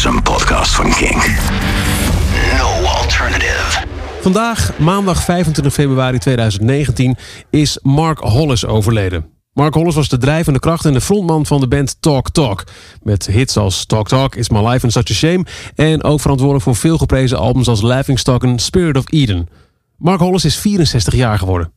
is een podcast van King. No alternative. Vandaag, maandag 25 februari 2019, is Mark Hollis overleden. Mark Hollis was de drijvende kracht en de frontman van de band Talk Talk. Met hits als Talk Talk, It's My Life and Such a Shame. En ook verantwoordelijk voor veel geprezen albums als Laughing Stock en Spirit of Eden. Mark Hollis is 64 jaar geworden.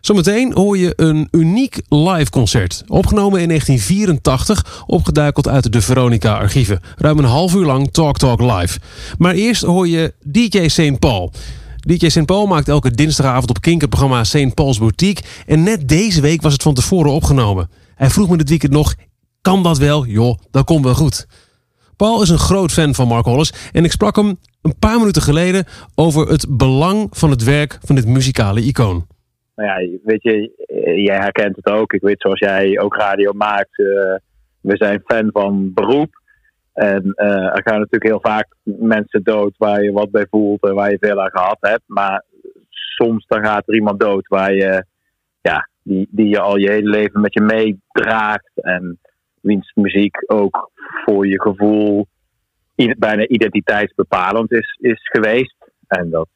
Zometeen hoor je een uniek live concert. Opgenomen in 1984, opgeduikeld uit de Veronica-archieven. Ruim een half uur lang Talk Talk live. Maar eerst hoor je DJ St. Paul. DJ St. Paul maakt elke dinsdagavond op Kink St. Paul's Boutique. En net deze week was het van tevoren opgenomen. Hij vroeg me dit weekend nog, kan dat wel? Joh, dat komt wel goed. Paul is een groot fan van Mark Hollis en ik sprak hem een paar minuten geleden over het belang van het werk van dit muzikale icoon. Nou ja, weet je, jij herkent het ook. Ik weet zoals jij ook radio maakt. Uh, we zijn fan van beroep. En uh, er gaan natuurlijk heel vaak mensen dood waar je wat bij voelt en waar je veel aan gehad hebt. Maar soms dan gaat er iemand dood waar je, ja, die, die je al je hele leven met je meedraagt. En wiens muziek ook voor je gevoel bijna identiteitsbepalend is, is geweest. En dat,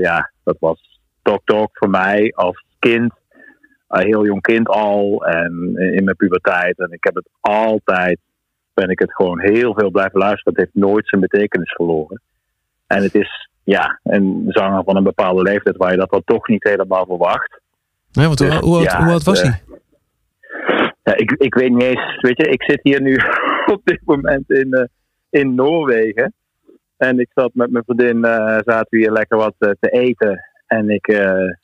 ja, dat was Talk Talk voor mij als kind. Een heel jong kind al. En in mijn puberteit. En ik heb het altijd ben ik het gewoon heel veel blijven luisteren. Het heeft nooit zijn betekenis verloren. En het is ja, een zanger van een bepaalde leeftijd waar je dat dan toch niet helemaal verwacht. Nee, want dus, hoe, oud, hoe oud was hij? Ja, ik, ik weet niet eens, weet je, ik zit hier nu op dit moment in, uh, in Noorwegen. En ik zat met mijn vriendin, uh, zaten we hier lekker wat uh, te eten. En ik,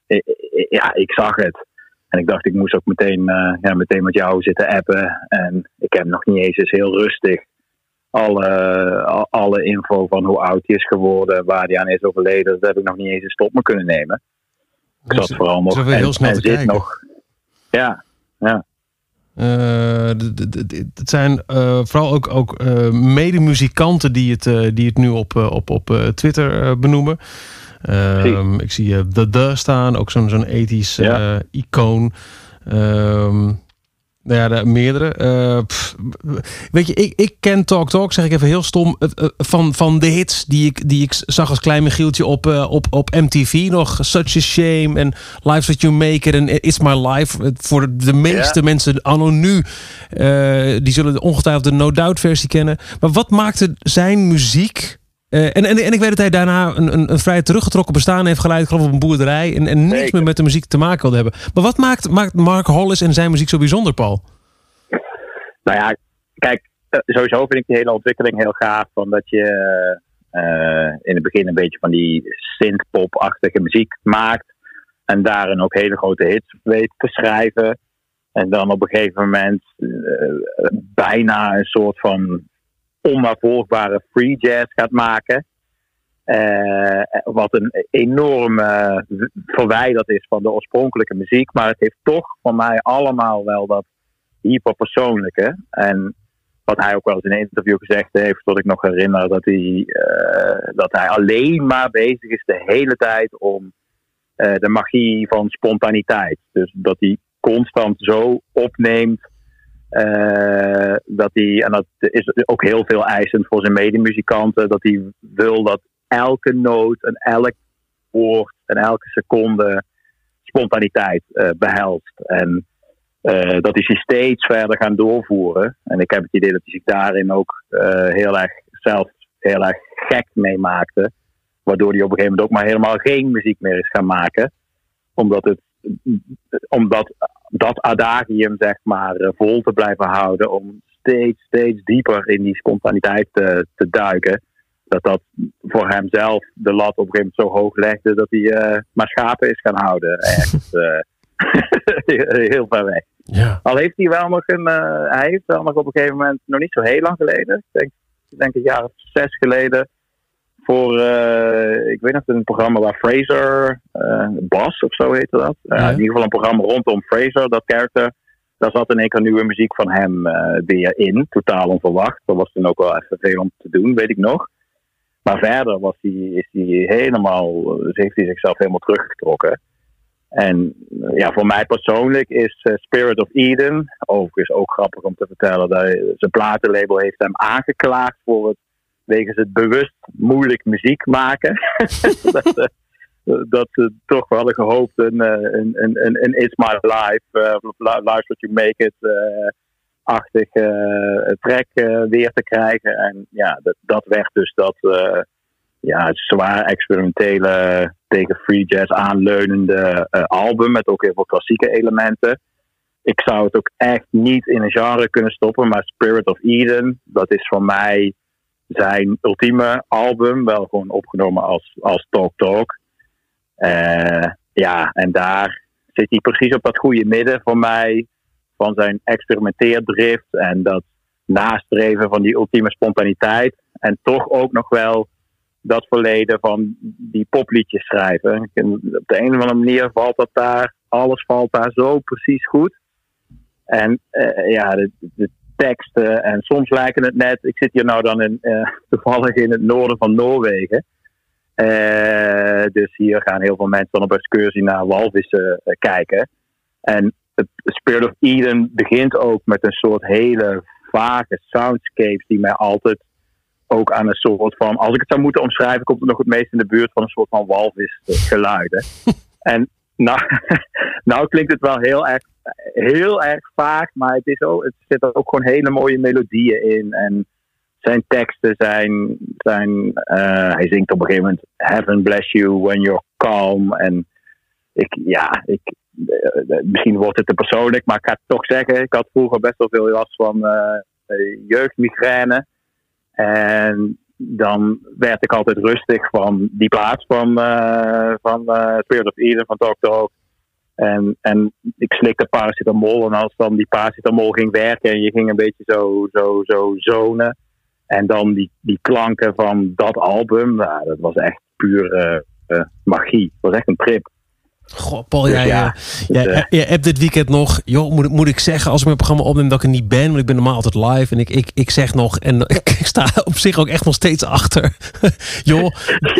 ik, ja, ik zag het. En ik dacht, ik moest ook meteen, uh, ja, meteen met jou zitten appen. En ik heb nog niet eens eens heel rustig alle, alle info van hoe oud hij is geworden, waar hij aan is overleden. Dat heb ik nog niet eens stop me kunnen nemen. Ik zat dus, vooral nog. en, heel snel en zit nog. Ja, ja. Uh, het zijn uh, vooral ook, ook uh, medemuzikanten die het, die het nu op, op, op Twitter benoemen. Um, ik zie de uh, The staan, ook zo'n zo'n ethisch ja. icoon. Um, nou ja, de, meerdere. Uh, pff, weet je, ik, ik ken Talk Talk, zeg ik even heel stom, van, van de hits die ik, die ik zag als klein Michieltje op, op, op MTV nog. Such a Shame en Life's What You Make It en It's My Life. Voor de meeste mensen anno nu, die zullen ongetwijfeld de No Doubt versie kennen. Maar wat maakte zijn muziek uh, en, en, en ik weet dat hij daarna een, een, een vrij teruggetrokken bestaan heeft geleid, geloof ik, op een boerderij. En, en niks meer met de muziek te maken wilde hebben. Maar wat maakt, maakt Mark Hollis en zijn muziek zo bijzonder, Paul? Nou ja, kijk, sowieso vind ik die hele ontwikkeling heel gaaf. Van dat je uh, in het begin een beetje van die synth-pop-achtige muziek maakt. En daarin ook hele grote hits weet te schrijven. En dan op een gegeven moment uh, bijna een soort van onnavolgbare free jazz gaat maken. Uh, wat een enorm uh, verwijderd is van de oorspronkelijke muziek. Maar het heeft toch voor mij allemaal wel dat hyperpersoonlijke. En wat hij ook wel eens in een interview gezegd heeft, tot ik nog herinner, dat hij, uh, dat hij alleen maar bezig is de hele tijd om de magie van spontaniteit. Dus dat hij constant zo opneemt uh, dat hij, en dat is ook heel veel eisend voor zijn medemuzikanten, dat hij wil dat elke noot en elk woord en elke seconde spontaniteit uh, behelst. En uh, dat is hij steeds verder gaan doorvoeren. En ik heb het idee dat hij zich daarin ook heel erg zelf heel erg gek mee maakte. Waardoor hij op een gegeven moment ook maar helemaal geen muziek meer is gaan maken. Omdat het omdat dat adagium zeg maar eh, vol te blijven houden om steeds, steeds dieper in die spontaniteit te, te duiken. Dat dat voor hemzelf de lat op een gegeven moment zo hoog legde dat hij uh, maar schapen is gaan houden. Echt uh, heel ver weg. Ja. Al heeft hij wel nog een, uh, hij heeft wel nog op een gegeven moment, nog niet zo heel lang geleden, ik denk, ik denk een jaar of zes geleden, voor, uh, ik weet nog, een programma waar Fraser, uh, Bas of zo heette dat. Uh, ja. In ieder geval een programma rondom Fraser, dat karakter. Daar zat in één keer nieuwe muziek van hem weer in, totaal onverwacht. Dat was toen ook wel even veel om te doen, weet ik nog. Maar verder was hij, is hij helemaal, heeft hij zichzelf helemaal teruggetrokken. En ja, voor mij persoonlijk is Spirit of Eden, overigens ook grappig om te vertellen, dat zijn platenlabel heeft hem aangeklaagd voor het wegens het bewust moeilijk muziek maken. dat, ze, dat ze toch wel hadden gehoopt een, een, een, een, een It's My Life, of Life What You Make It achtig track weer te krijgen. En ja, dat, dat werd dus dat ja, zwaar experimentele, tegen free jazz aanleunende album met ook heel veel klassieke elementen ik zou het ook echt niet in een genre kunnen stoppen. Maar Spirit of Eden, dat is voor mij zijn ultieme album. Wel gewoon opgenomen als, als Talk Talk. Uh, ja, en daar zit hij precies op dat goede midden voor mij. Van zijn experimenteerdrift en dat nastreven van die ultieme spontaniteit. En toch ook nog wel dat verleden van die popliedjes schrijven. Op de een of andere manier valt dat daar, alles valt daar zo precies goed. En uh, ja, de, teksten, en soms lijken het net, ik zit hier nou dan in, uh, toevallig in het noorden van Noorwegen. Uh, dus hier gaan heel veel mensen dan op excursie naar walvissen kijken. En het Spirit of Eden begint ook met een soort hele vage soundscapes die mij altijd ook aan een soort van, als ik het zou moeten omschrijven, komt het nog het meest in de buurt van een soort van walvisgeluiden. en nou, nou klinkt het wel heel erg heel erg vaak, maar het, is ook, het zit ook gewoon hele mooie melodieën in. En zijn teksten zijn. zijn uh, hij zingt op een gegeven moment: Heaven bless you when you're calm. En ik, ja, ik, uh, misschien wordt het te persoonlijk, maar ik ga het toch zeggen: ik had vroeger best wel veel last van jeugdmigraine. En dan werd ik altijd rustig van die plaats van, van Spirit of Eden van Talk Talk. En, en ik slikte paracetamol. En als dan die paracetamol ging werken en je ging een beetje zo, zo, zo zonen. En dan die, die klanken van dat album. Nou, dat was echt puur uh, magie. Het was echt een trip. Goh, Paul, jij, ja, jij, dus, jij, hebt dit weekend nog, joh, moet, moet ik zeggen, als ik mijn programma opneem dat ik er niet ben, want ik ben normaal altijd live en ik, ik, ik zeg nog, en ik sta op zich ook echt nog steeds achter. joh,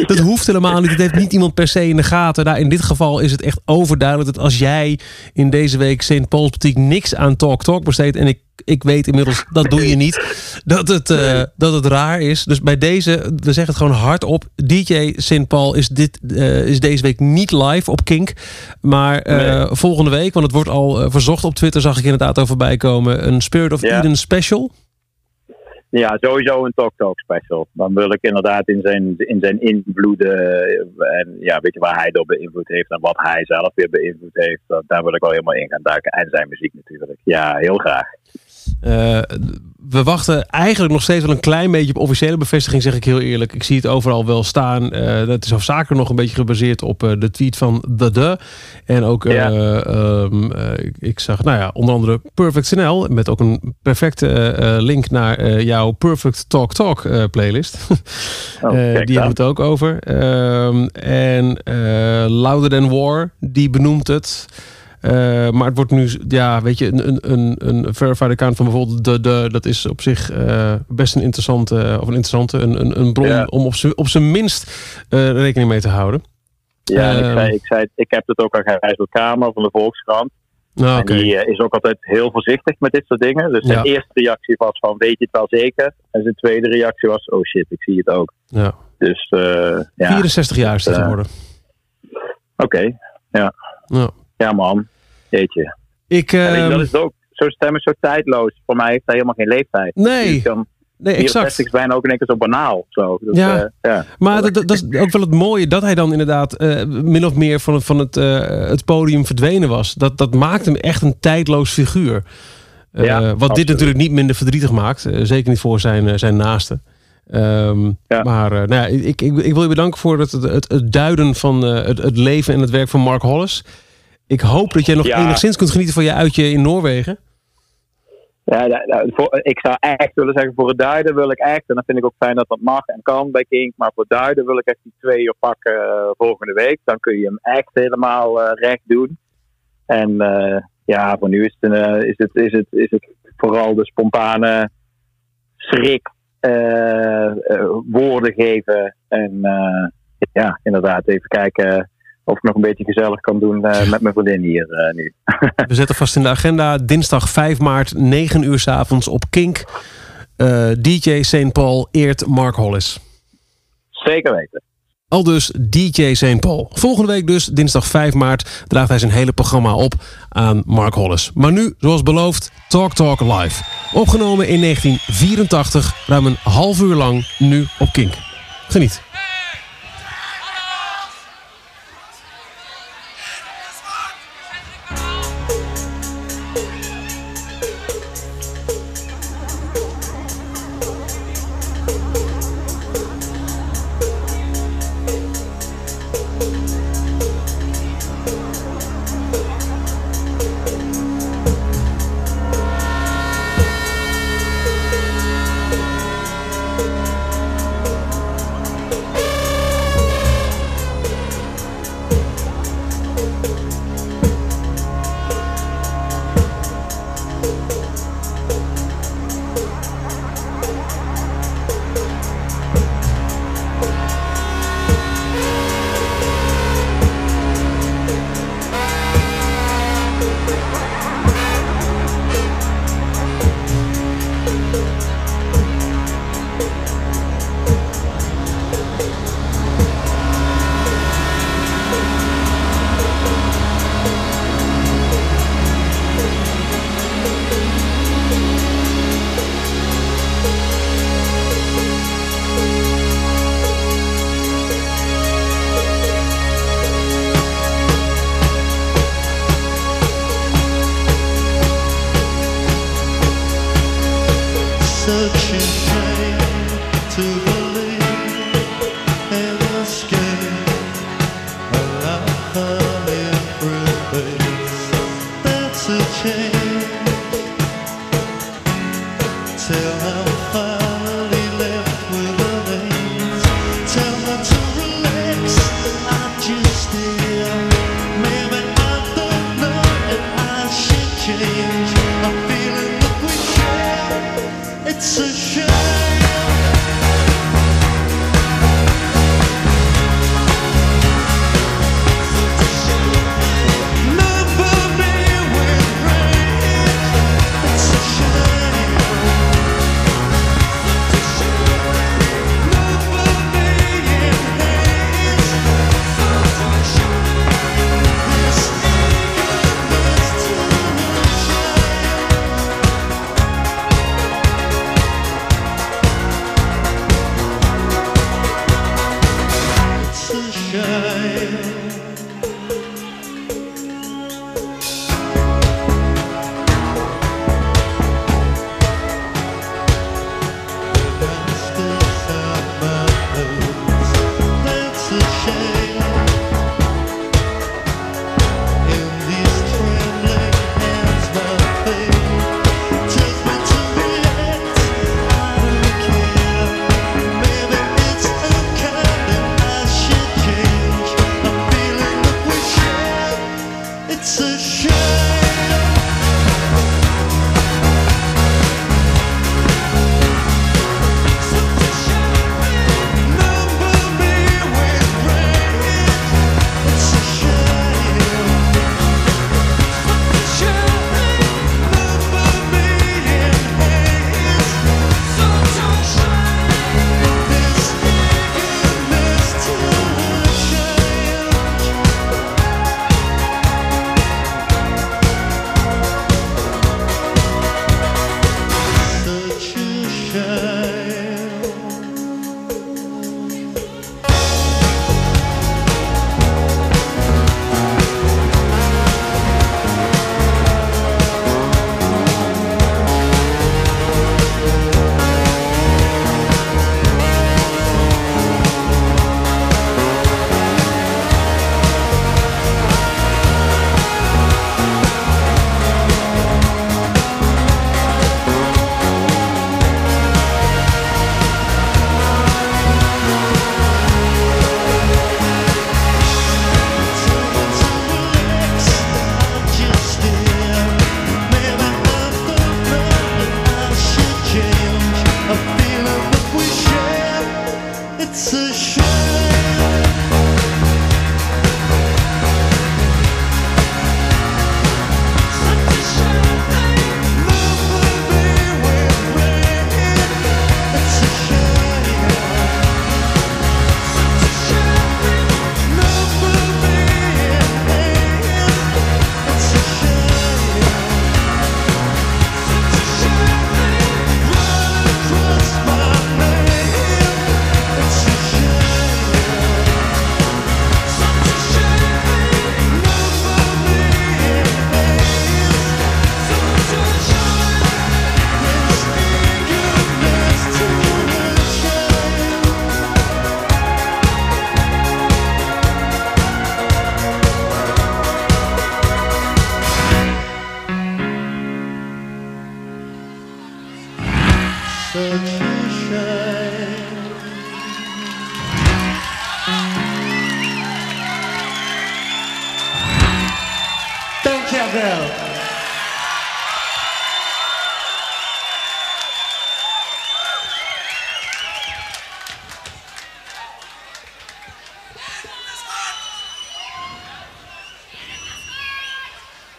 dat hoeft helemaal niet. Het heeft niet iemand per se in de gaten. Nou, in dit geval is het echt overduidelijk dat als jij in deze week St. Paul's Boutique niks aan Talk Talk besteedt en ik ik weet inmiddels, dat doe je niet, dat het, uh, dat het raar is. Dus bij deze, we zeggen het gewoon hardop. DJ St. Paul is, dit, uh, is deze week niet live op Kink. Maar uh, nee. volgende week, want het wordt al verzocht op Twitter, zag ik inderdaad over voorbij komen. Een Spirit of ja. Eden special. Ja, sowieso een Talk Talk special. Dan wil ik inderdaad in zijn, in zijn invloeden en ja, weet je waar hij door beïnvloed heeft en wat hij zelf weer beïnvloed heeft. Daar wil ik wel helemaal in gaan duiken. En zijn muziek natuurlijk. Ja, heel graag. Uh, we wachten eigenlijk nog steeds wel een klein beetje op officiële bevestiging, zeg ik heel eerlijk. Ik zie het overal wel staan. Uh, dat is hoofdzakelijk nog een beetje gebaseerd op uh, de tweet van The De. En ook, ja. um, ik zag, nou ja, onder andere Perfect NL. Met ook een perfecte link naar jouw Perfect Talk Talk playlist. Oh, die hebben het ook over. Ehm, en Louder Than War, die benoemt het. Uh, maar het wordt nu, ja, weet je, een, een, een verified account van bijvoorbeeld de, de dat is op zich uh, best een interessante, of een interessante, een, een, een bron ja. om op zijn minst rekening mee te houden. Ja, ik, zei, ik, zei, ik heb het ook aan Gijs Kamer van de Volkskrant. Nou, okay. Die is ook altijd heel voorzichtig met dit soort dingen. Dus zijn ja. eerste reactie was van weet je het wel zeker? En zijn tweede reactie was oh shit, ik zie het ook. Ja. Dus ja. 64 jaar is het geworden. Oké, okay. ja. ja. Ja man, jeetje. Ik, uh, ja, dat is ook, zo'n stem is zo tijdloos. Voor mij heeft hij helemaal geen leeftijd. Nee. Nee, exact. is bijna ook in één keer zo banaal. Zo. Dus, ja. Uh, ja. maar dat, dat, is ook wel het mooie dat hij dan inderdaad uh, min of meer van, het, van het, uh, het podium verdwenen was. Dat, dat maakt hem echt een tijdloos figuur. Ja, wat absoluut. dit natuurlijk niet minder verdrietig maakt. zeker niet voor zijn, zijn naasten. Um, ja. Maar nou ja, ik, ik, ik wil je bedanken voor het, het, het duiden van het, het leven en het werk van Mark Hollis. Ik hoop dat jij nog ja. enigszins kunt genieten van je uitje in Noorwegen. Ja, nou, voor, ik zou echt willen zeggen, voor het duiden wil ik echt, en dan vind ik ook fijn dat dat mag en kan bij Kink, maar voor het duiden wil ik echt die twee uur pakken uh, volgende week. Dan kun je hem echt helemaal uh, recht doen. En uh, ja, voor nu is het, een, is, het, is, het, is het vooral de spontane schrik woorden geven. En ja, inderdaad, even kijken of ik nog een beetje gezellig kan doen uh, met mijn vriendin hier uh, nu. We zetten vast in de agenda dinsdag 5 maart, 9 uur s avonds op Kink. eh, DJ St. Paul eert Mark Hollis. Zeker weten. Al dus DJ St. Paul. Volgende week dus, dinsdag 5 maart, draagt hij zijn hele programma op aan Mark Hollis. Maar nu, zoals beloofd, Talk Talk Live. Opgenomen in 1984, ruim een half uur lang, nu op Kink. Geniet.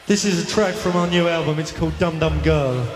This is a track from our new album. It's called Dum Dum Girl.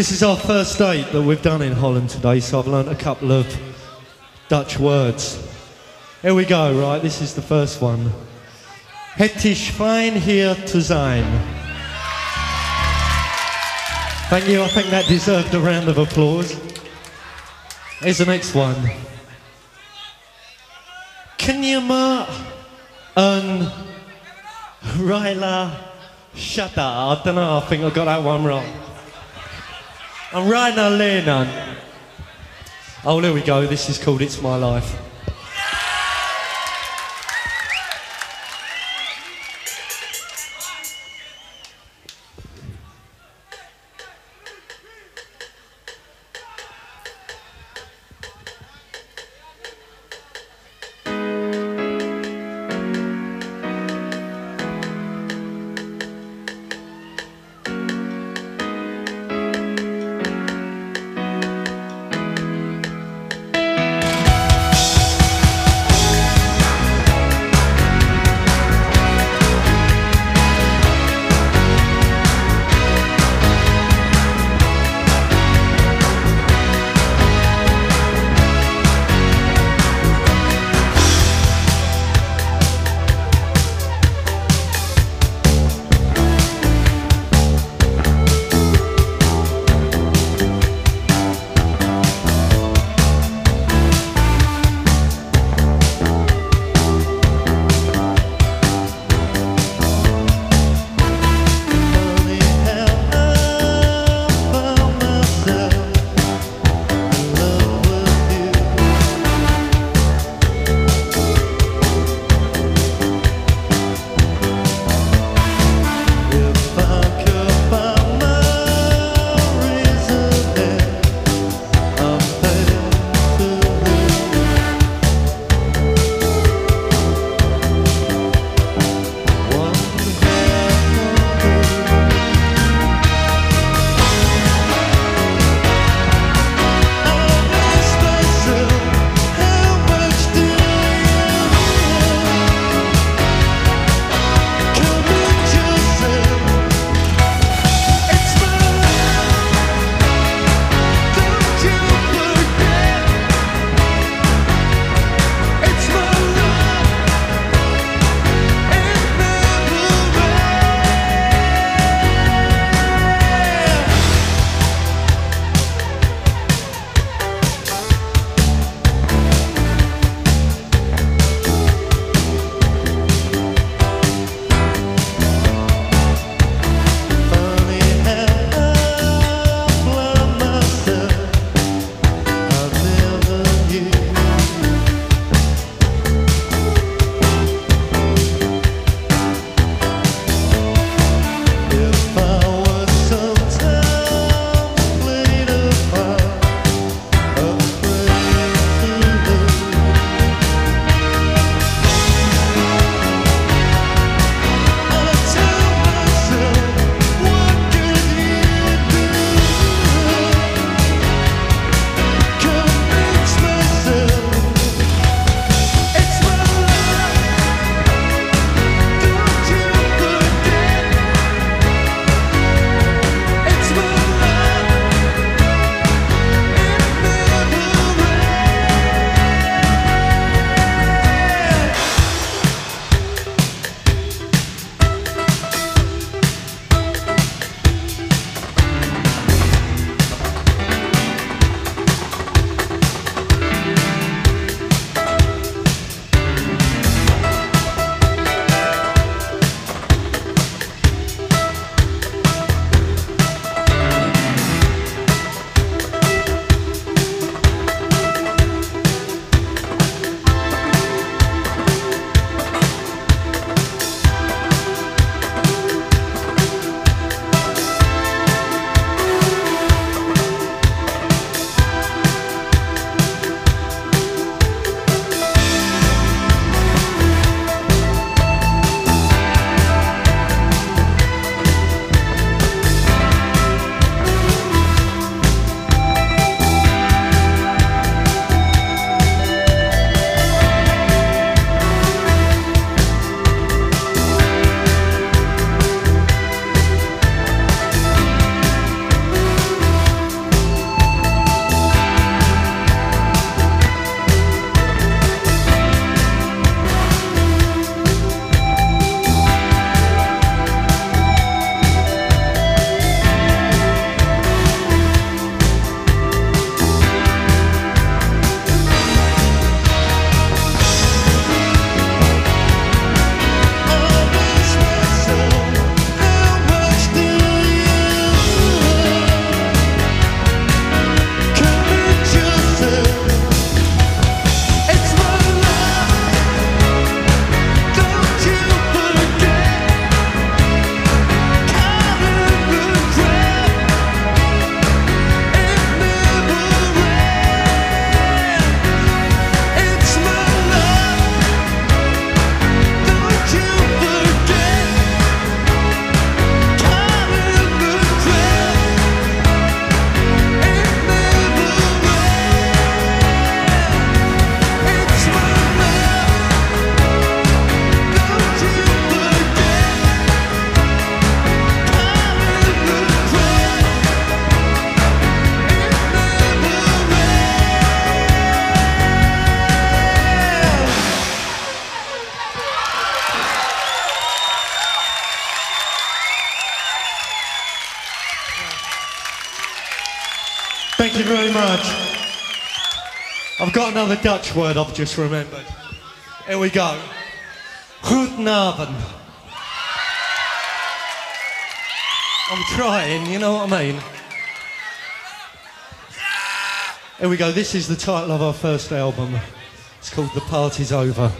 This is our first date that we've done in Holland today, so I've learnt a couple of Dutch words. Here we go, right? This is the first one. Het is fijn hier te zijn. Thank you, I think that deserved a round of applause. Here's the next one. Can you me een Ryla Shut up. I don't know, I think I got that one wrong. I'm riding on Lennon. Oh, there we go. This is called It's My Life. You very much. I've got another Dutch word I've just remembered. Here we go. Goedenavond. I'm trying, you know what I mean? Here we go. This is the title of our first album. It's called The Party's Over.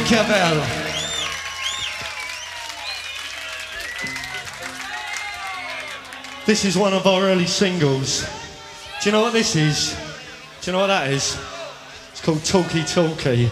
Cavell. This is one of our early singles. Do you know what this is? Do you know what that is? It's called Talkie Talkie.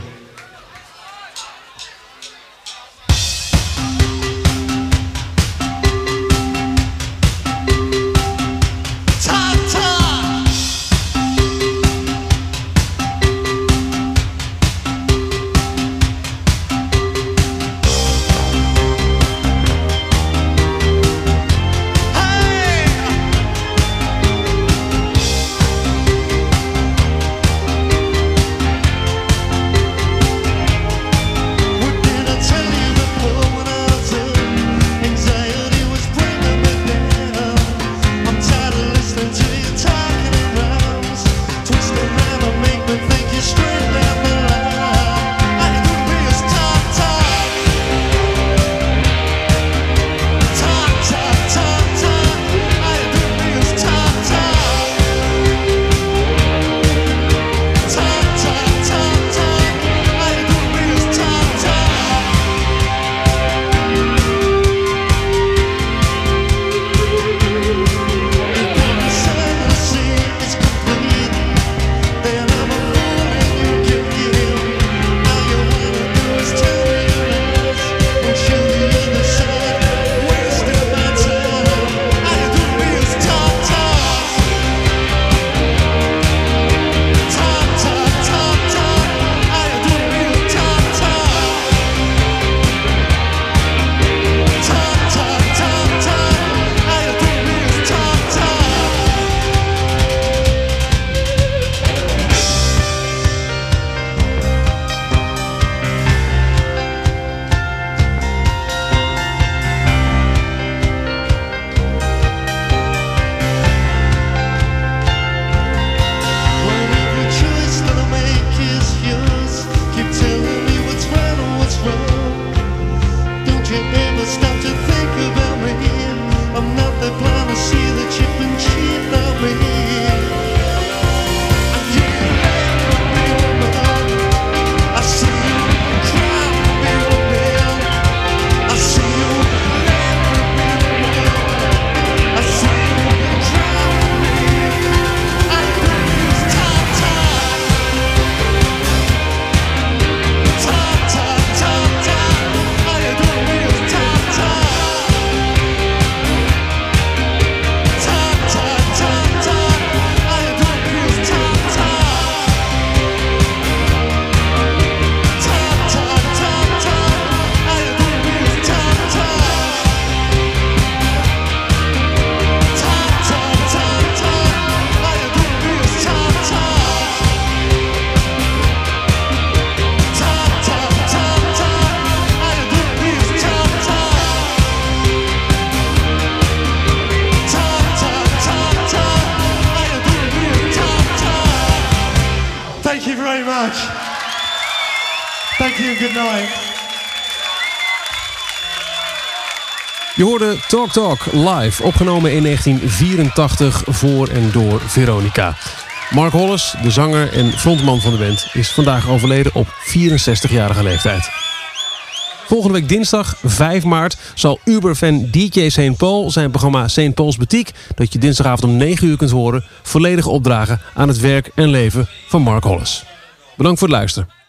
Talk Talk live, opgenomen in 1984 voor en door Veronica. Mark Hollis, de zanger en frontman van de band, is vandaag overleden op 64-jarige leeftijd. Volgende week dinsdag 5 maart zal Uber-fan DJ St. Paul zijn programma St. Paul's Boutique, dat je dinsdagavond om 9 uur kunt horen, volledig opdragen aan het werk en leven van Mark Hollis. Bedankt voor het luisteren.